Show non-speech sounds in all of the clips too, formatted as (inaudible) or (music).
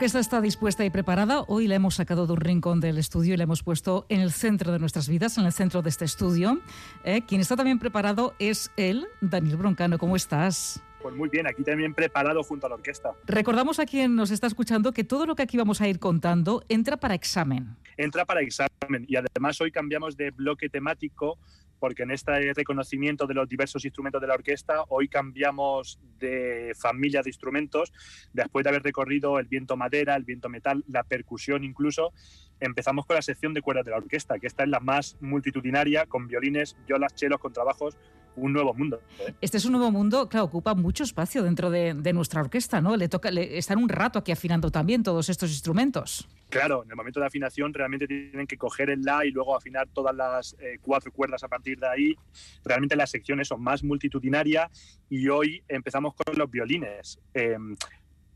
Orquesta está dispuesta y preparada. Hoy la hemos sacado de un rincón del estudio y la hemos puesto en el centro de nuestras vidas, en el centro de este estudio. Eh, quien está también preparado es él, Daniel Broncano. ¿Cómo estás? Pues muy bien, aquí también preparado junto a la orquesta. Recordamos a quien nos está escuchando que todo lo que aquí vamos a ir contando entra para examen. Entra para examen y además hoy cambiamos de bloque temático porque en este reconocimiento de los diversos instrumentos de la orquesta, hoy cambiamos de familia de instrumentos, después de haber recorrido el viento madera, el viento metal, la percusión incluso, empezamos con la sección de cuerdas de la orquesta, que esta es la más multitudinaria, con violines, violas, chelos, contrabajos, un nuevo mundo. ¿eh? Este es un nuevo mundo que ocupa mucho espacio dentro de, nuestra orquesta, ¿no? Le toca le, estar un rato aquí afinando también todos estos instrumentos. Claro, en el momento de afinación realmente tienen que coger el La y luego afinar todas las eh, cuatro cuerdas a partir de ahí. Realmente las secciones son más multitudinarias y hoy empezamos con los violines. Em,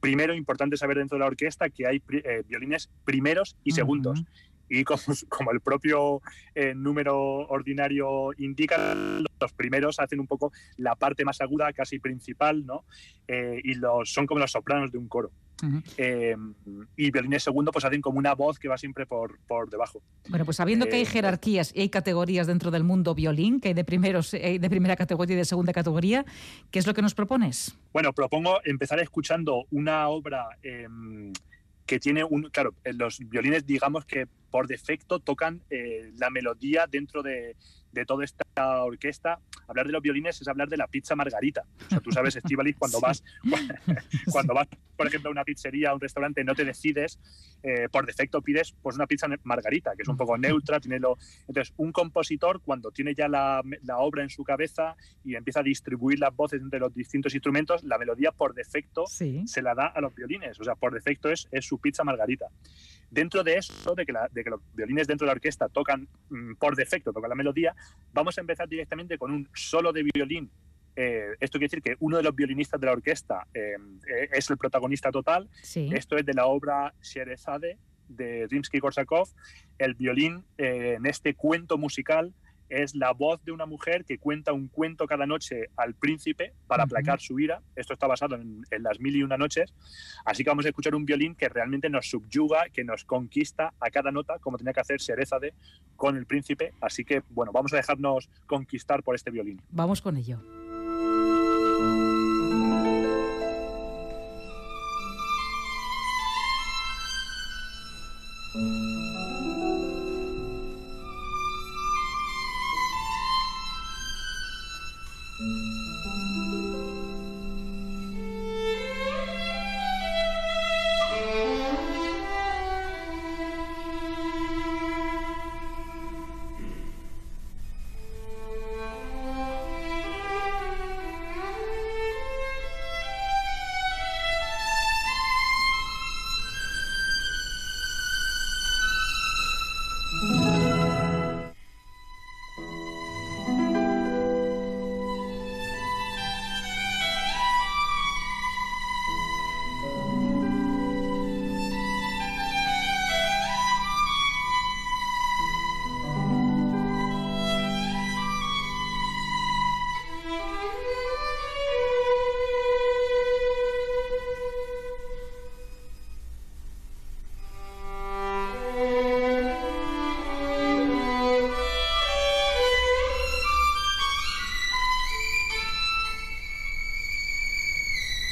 primero, importante saber dentro de la orquesta que hay eh, violines primeros y segundos y (laughs) como, el propio eh, número ordinario indica, los primeros hacen un poco la parte más aguda, casi principal, ¿no? Eh, y los, son como los sopranos de un coro. Eh, y violines segundo pues hacen como una voz que va siempre por, por debajo. Bueno, pues sabiendo que hay jerarquías y hay categorías dentro del mundo violín, que hay de, primeros, de primera categoría y de segunda categoría, ¿qué es lo que nos propones? Bueno, propongo empezar escuchando una obra em, que tiene un, claro, los violines digamos que por defecto tocan eh, la melodía dentro de, de toda esta orquesta, hablar de los violines es hablar de la pizza margarita. O sea, tú sabes, Estivalis, (laughs) cuando vas, (laughs) cuando vas, por ejemplo, a una pizzería, a un restaurante, no te decides, eh, por defecto pides pues una pizza margarita, que es un poco neutra, tiene lo... Entonces, un compositor, cuando tiene ya la, la obra en su cabeza y empieza a distribuir las voces entre los distintos instrumentos, la melodía por defecto se la da a los violines. O sea, por defecto es, es su pizza margarita. Dentro de eso, de que, de que los violines dentro de la orquesta tocan mm, por defecto, tocan la melodía, vamos a empezar directamente con un solo de violín. Eh, esto quiere decir que uno de los violinistas de la orquesta eh, eh, es el protagonista total. Esto es de la obra Sherezade de Rimsky-Korsakov. El violín en este cuento musical es la voz de una mujer que cuenta un cuento cada noche al príncipe para aplacar su ira. Esto está basado en, las mil y una noches. Así que vamos a escuchar un violín que realmente nos subyuga, que nos conquista a cada nota, como tenía que hacer Serezade con el príncipe. Así que, bueno, vamos a dejarnos conquistar por este violín. Vamos con ello.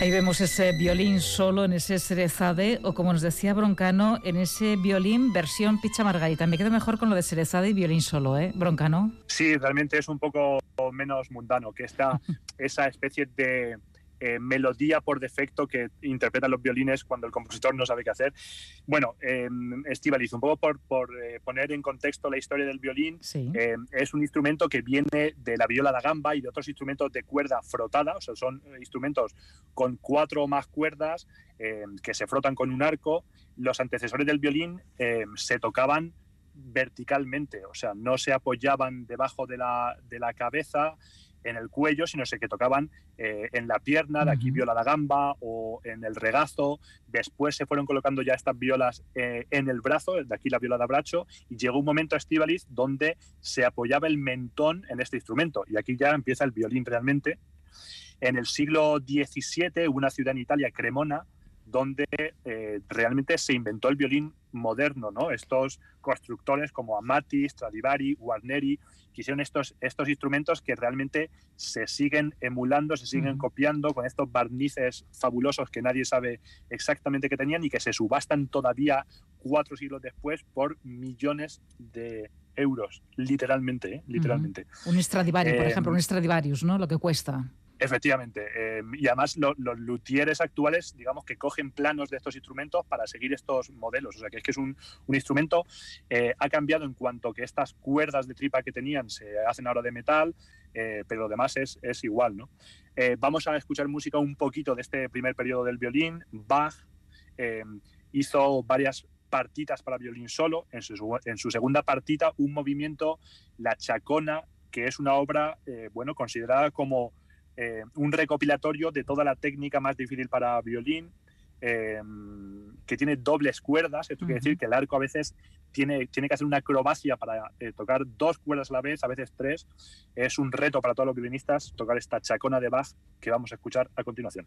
Ahí vemos ese violín solo en ese Cerezade o como nos decía Broncano, en ese violín versión Picha Margarita. Me quedo mejor con lo de Cerezade y violín solo, ¿eh, Broncano? Sí, realmente es un poco menos mundano que esta, (laughs) esa especie de eh, melodía por defecto que interpretan los violines cuando el compositor no sabe qué hacer. Bueno, eh, Estivaliz, un poco por, por eh, poner en contexto la historia del violín, eh, es un instrumento que viene de la viola da gamba y de otros instrumentos de cuerda frotada, o sea, son instrumentos con cuatro o más cuerdas que se frotan con un arco. Los antecesores del violín se tocaban verticalmente, o sea, no se apoyaban debajo de la, de la cabeza, en el cuello, sino que tocaban eh, en la pierna, de aquí viola la gamba o en el regazo. Después se fueron colocando ya estas violas eh, en el brazo, de aquí la viola de abracho, y llegó un momento a Estivaliz donde se apoyaba el mentón en este instrumento. Y aquí ya empieza el violín realmente. En el siglo XVII, una ciudad en Italia, Cremona, donde eh, realmente se inventó el violín moderno, ¿no? Estos constructores como Amati, Stradivari, Guarneri, que hicieron estos, estos instrumentos que realmente se siguen emulando, se siguen copiando con estos barnices fabulosos que nadie sabe exactamente qué tenían y que se subastan todavía cuatro siglos después por millones de euros, literalmente, ¿eh? literalmente. Un Stradivari, por ejemplo, un Stradivarius, ¿no? Lo que cuesta. Efectivamente. Eh, y además los luthieres actuales, digamos que cogen planos de estos instrumentos para seguir estos modelos. O sea que es que es un, instrumento, eh, ha cambiado en cuanto que estas cuerdas de tripa que tenían se hacen ahora de metal, eh, pero lo demás es, es igual. ¿no? vamos a escuchar música un poquito de este primer periodo del violín. Bach hizo varias partitas para violín solo. En su, en su segunda partita, un movimiento, La Chacona, que es una obra, bueno, considerada como eh, un recopilatorio de toda la técnica más difícil para violín, eh, que tiene dobles cuerdas. Esto quiere decir que el arco a veces tiene, tiene que hacer una acrobacia para eh, tocar dos cuerdas a la vez, a veces tres. Es un reto para todos los violinistas tocar esta chacona de Bach que vamos a escuchar a continuación.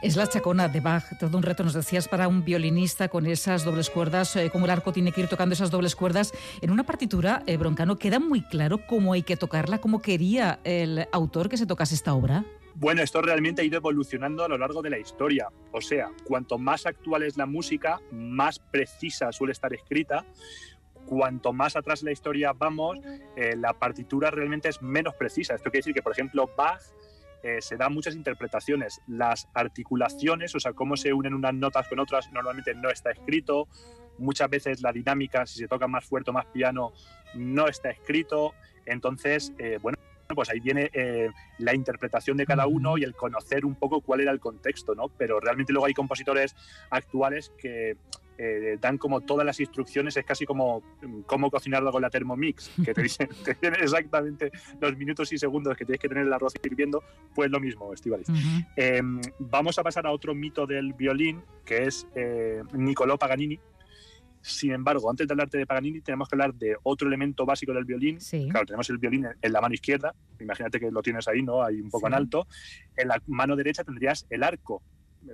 Es la chacona de Bach, todo un reto, nos decías, para un violinista con esas dobles cuerdas, eh, cómo el arco tiene que ir tocando esas dobles cuerdas. En una partitura, eh, Broncano, ¿queda muy claro cómo hay que tocarla, cómo quería el autor que se tocase esta obra? Bueno, esto realmente ha ido evolucionando a lo largo de la historia. O sea, cuanto más actual es la música, más precisa suele estar escrita. Cuanto más atrás en la historia vamos, eh, la partitura realmente es menos precisa. Esto quiere decir que, por ejemplo, Bach eh, se dan muchas interpretaciones. Las articulaciones, o sea, cómo se unen unas notas con otras, normalmente no está escrito. Muchas veces la dinámica, si se toca más fuerte o más piano, no está escrito. Entonces, eh, bueno, pues ahí viene eh, la interpretación de cada uno y el conocer un poco cuál era el contexto, ¿no? Pero realmente luego hay compositores actuales que eh, dan como todas las instrucciones, es casi como mm, cómo cocinarlo con la Thermomix, que te dicen, (laughs) exactamente los minutos y segundos que tienes que tener el arroz hirviendo, pues lo mismo, Estivalis. Em, vamos a pasar a otro mito del violín, que es eh, Niccolò Paganini. Sin embargo, antes de hablarte de Paganini, tenemos que hablar de otro elemento básico del violín. Claro, tenemos el violín en la mano izquierda, imagínate que lo tienes ahí, ¿no? Ahí un poco en alto. En la mano derecha tendrías el arco,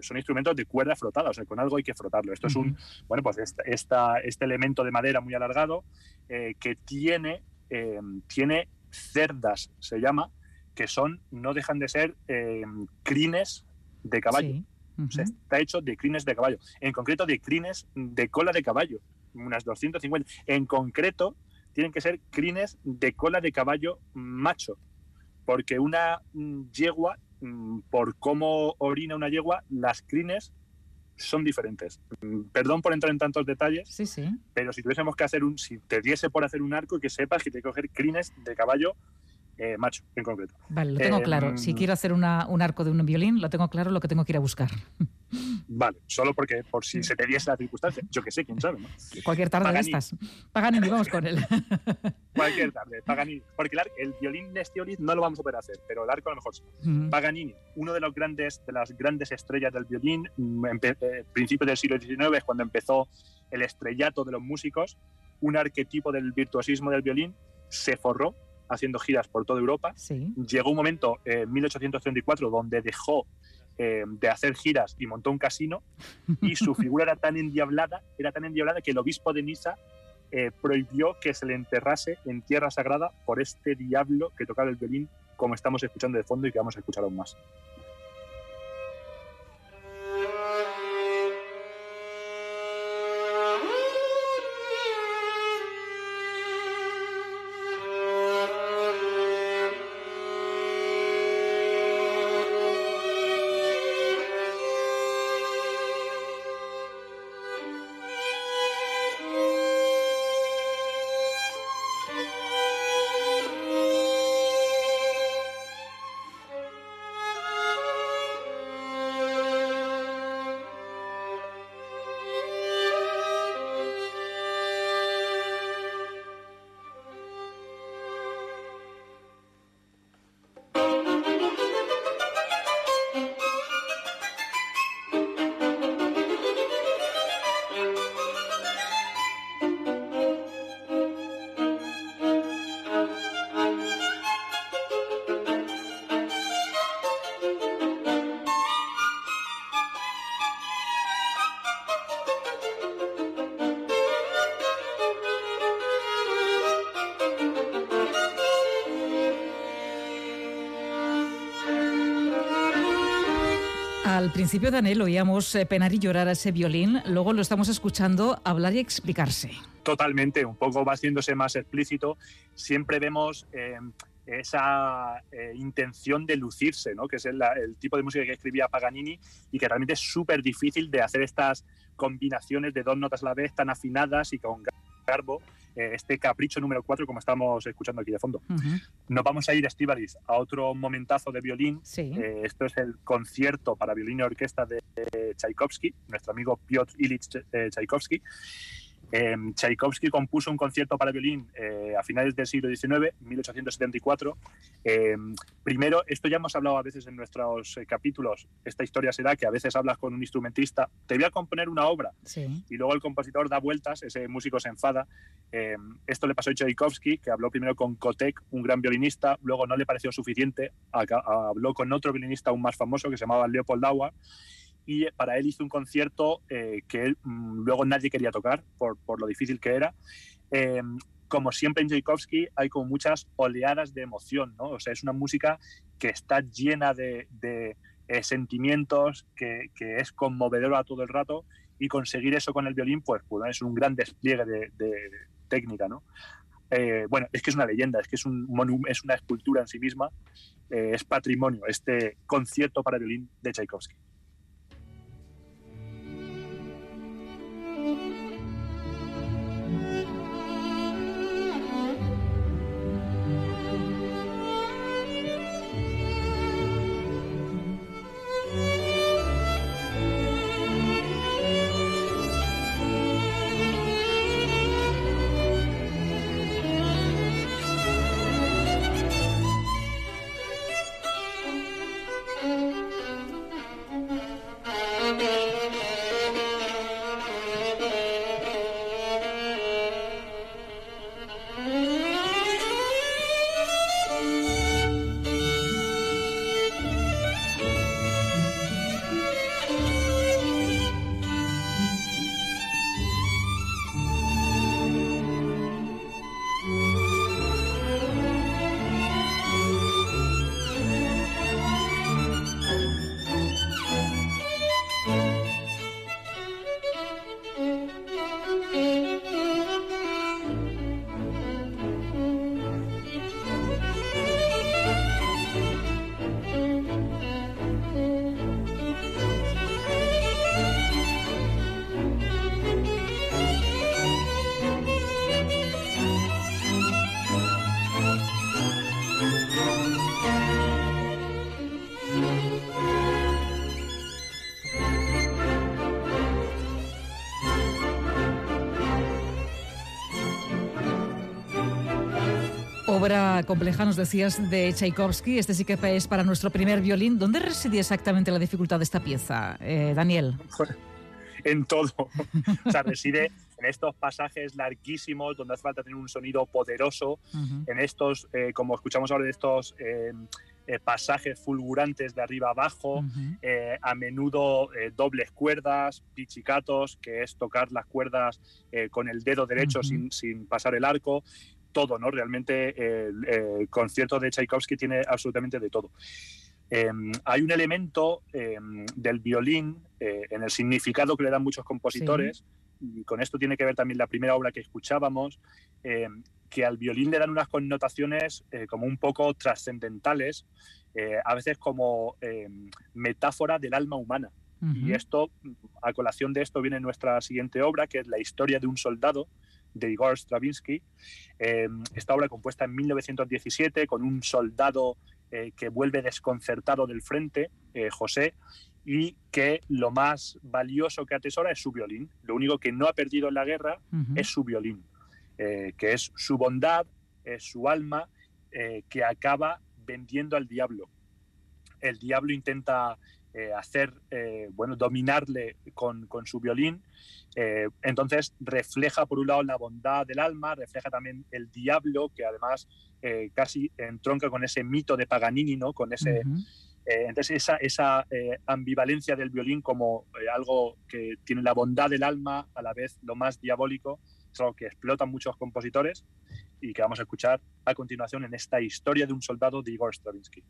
son instrumentos de cuerda frotada, o sea, con algo hay que frotarlo. Esto es un, bueno, pues esta, este elemento de madera muy alargado eh, que tiene, eh, tiene cerdas, se llama, que son, no dejan de ser eh, crines de caballo. o sea, está hecho de crines de caballo. En concreto, de crines de cola de caballo, unas 250. En concreto, tienen que ser crines de cola de caballo macho, porque una mm, yegua por cómo orina una yegua, las crines son diferentes. Mm, perdón por entrar en tantos detalles, sí, sí. pero si tuviésemos que hacer un, si te diese por hacer un arco, que sepas que te que coger crines de caballo eh, macho en concreto. Vale, lo tengo claro. Si mm, quiero hacer un arco de un violín, lo tengo claro lo que tengo que ir a buscar. Vale, solo porque por si se te diese la circunstancia. Yo que sé, quién sabe, ¿no? Cualquier tarde de estas. Paganini, vamos con él. (laughs) Cualquier tarde, Paganini. Porque el, violín Nestiolid no lo vamos a poder hacer, pero el arco a lo mejor sí. Paganini, uno de los grandes, de las grandes estrellas del violín, mm, en eh, principios del siglo XIX es cuando empezó el estrellato de los músicos, un arquetipo del virtuosismo del violín, se forró haciendo giras por toda Europa. Llegó un momento en 1834 donde dejó eh, de hacer giras y montó un casino y su (laughs) figura era tan endiablada, era tan endiablada que el obispo de Niza eh, prohibió que se le enterrase en tierra sagrada por este diablo que tocaba el violín como estamos escuchando de fondo y que vamos a escuchar aún más. Principio, Daniel, oíamos eh, penar y llorar a ese violín, luego lo estamos escuchando hablar y explicarse. Totalmente, un poco va haciéndose más explícito. Siempre vemos eh, esa eh, intención de lucirse, ¿no? que es el, tipo de música que escribía Paganini y que realmente es súper difícil de hacer estas combinaciones de dos notas a la vez tan afinadas y con Carbo, eh, este capricho número 4, como estamos escuchando aquí de fondo. Nos vamos a ir, Estivaliz, a otro momentazo de violín. Eh, esto es el concierto para violín y orquesta de Tchaikovsky, nuestro amigo Piotr Ilyich eh, Tchaikovsky. Em, Tchaikovsky compuso un concierto para violín eh, a finales del siglo XIX, 1874. Em, primero, esto ya hemos hablado a veces en nuestros eh, capítulos, esta historia será que a veces hablas con un instrumentista, te voy a componer una obra, y luego el compositor da vueltas, ese músico se enfada. Em, esto le pasó a Tchaikovsky, que habló primero con Kotek, un gran violinista, luego no le pareció suficiente, habló con otro violinista aún más famoso que se llamaba Leopold Auer, y para él hizo un concierto eh, que mm, luego nadie quería tocar por, por lo difícil que era. Em, como siempre en Tchaikovsky hay como muchas oleadas de emoción, ¿no? O sea, es una música que está llena de, de eh, sentimientos, que, que, es conmovedora todo el rato y conseguir eso con el violín, pues, pues es un gran despliegue de, de técnica, ¿no? Eh, bueno, es que es una leyenda, es que es, un es una escultura en sí misma, es patrimonio, este concierto para violín de Tchaikovsky. Obra compleja, nos decías, de Tchaikovsky. Este sí que es para nuestro primer violín. ¿Dónde residía exactamente la dificultad de esta pieza, eh, Daniel? (laughs) en todo. o sea, reside en estos pasajes larguísimos donde hace falta tener un sonido poderoso, en estos, eh, como escuchamos ahora de estos eh, eh, pasajes fulgurantes de arriba abajo, a menudo dobles cuerdas, pichicatos, que es tocar las cuerdas con el dedo derecho sin, sin, pasar el arco. Todo, ¿no? Realmente el concierto de Tchaikovsky tiene absolutamente de todo. Em, hay un elemento em, del violín eh, en el significado que le dan muchos compositores, y con esto tiene que ver también la primera obra que escuchábamos, em, que al violín le dan unas connotaciones eh, como un poco trascendentales, eh, a veces como metáfora del alma humana. Y esto, a colación de esto, viene nuestra siguiente obra, que es La historia de un soldado, de Igor Stravinsky. esta obra compuesta en 1917 con un soldado eh, que vuelve desconcertado del frente, eh, José, y que lo más valioso que atesora es su violín. Lo único que no ha perdido en la guerra es su violín, eh, que es su bondad, es su alma, que acaba vendiendo al diablo. El diablo intenta hacer, bueno, dominarle con, con su violín. entonces refleja por un lado la bondad del alma, refleja también el diablo, que además eh, casi entronca con ese mito de Paganini, ¿no? Con ese, eh, entonces esa, esa eh, ambivalencia del violín como algo que tiene la bondad del alma, a la vez lo más diabólico, es algo que explotan muchos compositores y que vamos a escuchar a continuación en esta historia de un soldado de Igor Stravinsky.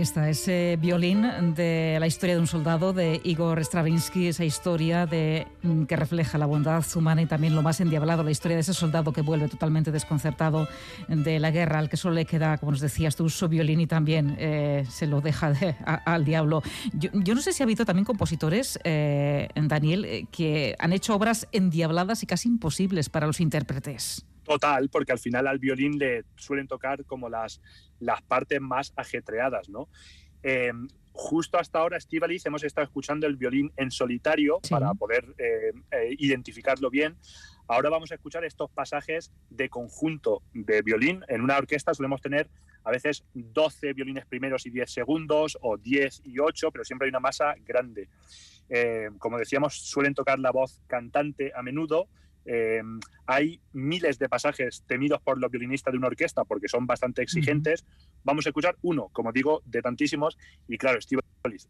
Está, ese violín de la historia de un soldado de Igor Stravinsky, esa historia de, mm, que refleja la bondad humana y también lo más endiablado, la historia de ese soldado que vuelve totalmente desconcertado de la guerra, al que solo le queda, como nos decías tú, su violín y también eh, se lo deja al diablo. Yo, no sé si ha habido también compositores, eh, Daniel, eh, que han hecho obras endiabladas y casi imposibles para los intérpretes. Total, porque al final al violín le suelen tocar como las, las partes más ajetreadas, ¿no? Eh, justo hasta ahora, Estivaliz, hemos estado escuchando el violín en solitario para poder eh, eh, identificarlo bien. Ahora vamos a escuchar estos pasajes de conjunto de violín. En una orquesta solemos tener a veces 12 violines primeros y 10 segundos, o 10 y 8, pero siempre hay una masa grande. como decíamos, suelen tocar la voz cantante a menudo eh, hay miles de pasajes temidos por los violinistas de una orquesta porque son bastante exigentes. Vamos a escuchar uno, como digo, de tantísimos. Y claro, Steve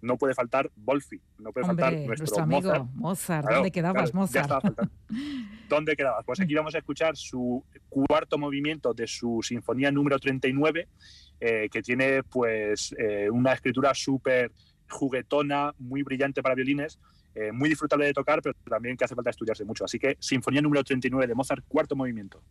no puede faltar Wolfi, no puede faltar nuestro, amigo Mozart. ¿Dónde quedabas, Mozart? (laughs) ¿Dónde quedabas? Pues aquí vamos a escuchar su cuarto movimiento de su sinfonía número 39, eh, que tiene pues eh, una escritura súper juguetona, muy brillante para violines eh, muy disfrutable de tocar, pero también que hace falta estudiarse mucho. Así que Sinfonía número 39 de Mozart, cuarto movimiento.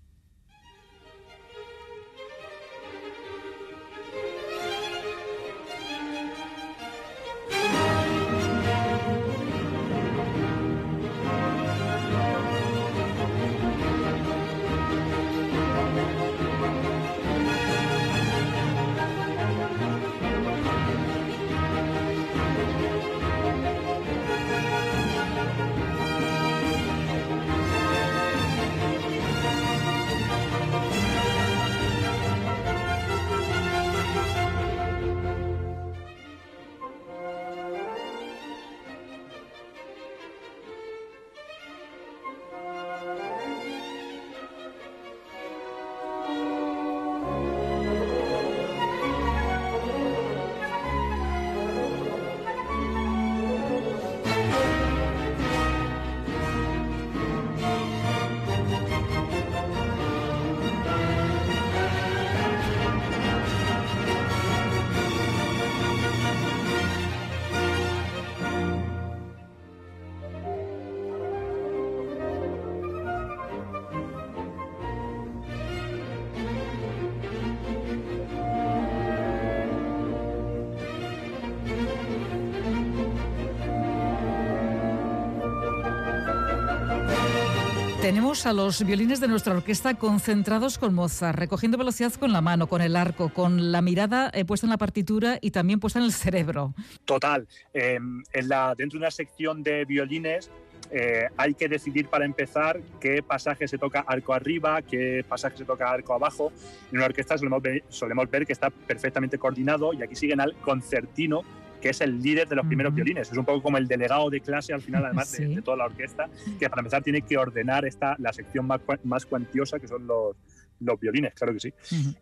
Tenemos a los violines de nuestra orquesta concentrados con Mozart, recogiendo velocidad con la mano, con el arco, con la mirada eh, puesta en la partitura y también puesta en el cerebro. Total. Em, en la, dentro de una sección de violines eh, hay que decidir para empezar qué pasaje se toca arco arriba, qué pasaje se toca arco abajo. En una orquesta solemos ver, solemos ver que está perfectamente coordinado y aquí siguen al concertino que es el líder de los primeros violines. Es un poco como el delegado de clase al final, además de, toda la orquesta, que para empezar tiene que ordenar esta, la sección más, más cuantiosa, que son los, los violines, claro que sí.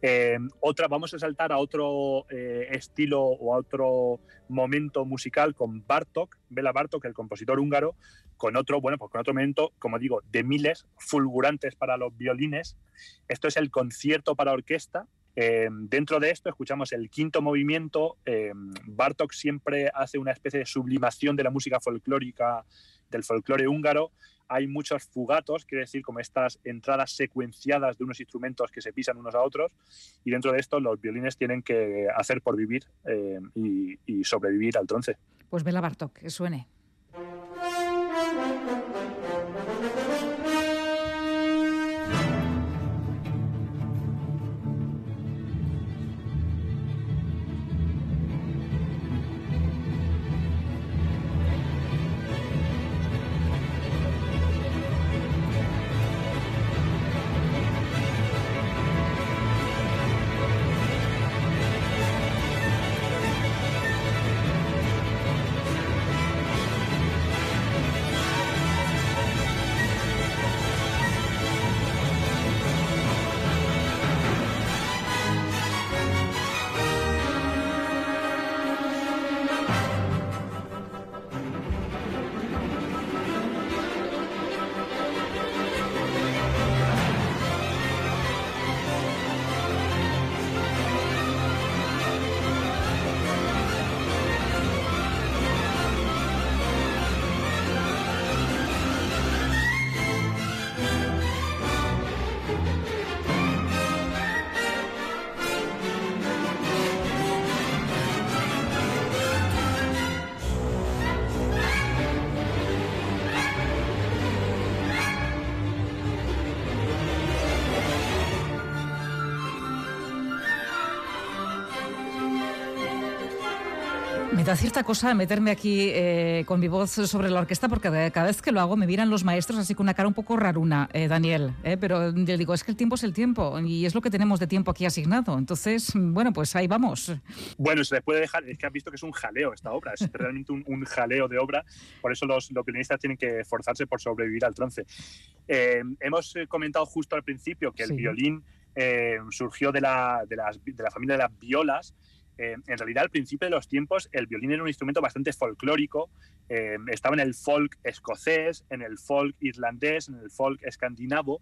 Eh, otra, vamos a saltar a otro eh, estilo o a otro momento musical con Bartok, Bela Bartok, el compositor húngaro, con otro, bueno, pues con otro momento, como digo, de miles fulgurantes para los violines. Esto es el concierto para orquesta, eh, dentro de esto escuchamos el quinto movimiento. Eh, Bartok siempre hace una especie de sublimación de la música folclórica, del folclore húngaro. Hay muchos fugatos, quiere decir como estas entradas secuenciadas de unos instrumentos que se pisan unos a otros. Y dentro de esto los violines tienen que hacer por vivir eh, y, y sobrevivir al trance. Pues vela Bartok, que suene. Da cierta cosa meterme aquí eh, con mi voz sobre la orquesta porque cada vez que lo hago me miran los maestros así con una cara un poco raruna, eh, Daniel. Eh, pero le digo, es que el tiempo es el tiempo y es lo que tenemos de tiempo aquí asignado. Entonces, bueno, pues ahí vamos. Bueno, se le puede dejar, es que has visto que es un jaleo esta obra, es realmente un, jaleo de obra, por eso los, los pianistas tienen que esforzarse por sobrevivir al trance. hemos comentado justo al principio que el violín surgió de la, de, las, de la familia de las violas, eh, en realidad al principio de los tiempos el violín era un instrumento bastante folclórico, eh, estaba en el folk escocés, en el folk irlandés, en el folk escandinavo,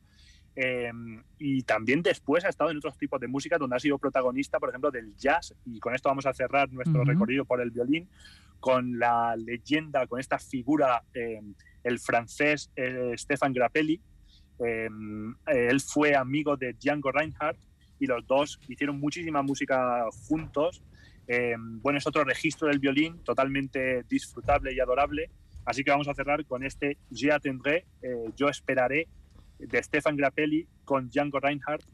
eh, y también después ha estado en otros tipos de música donde ha sido protagonista, por ejemplo, del jazz. Y con esto vamos a cerrar nuestro recorrido por el violín con la leyenda, con esta figura, el francés Stefan Grappelli. él fue amigo de Django Reinhardt y los dos hicieron muchísima música juntos. Eh, bueno, es otro registro del violín totalmente disfrutable y adorable. Así que vamos a cerrar con este Je attendré, eh, Yo esperaré, de Stefan Grappelli con Django Reinhardt,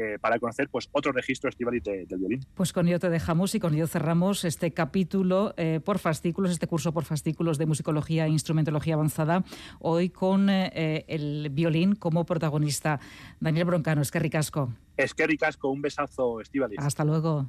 eh, para conocer pues, otro registro estival del violín. Pues con ello te dejamos y con ello cerramos este capítulo por fascículos, este curso por fascículos de musicología e instrumentología avanzada, hoy con el violín como protagonista. Daniel Broncano, es que ricasco. Es que ricasco, un besazo, Estivalis. Hasta luego.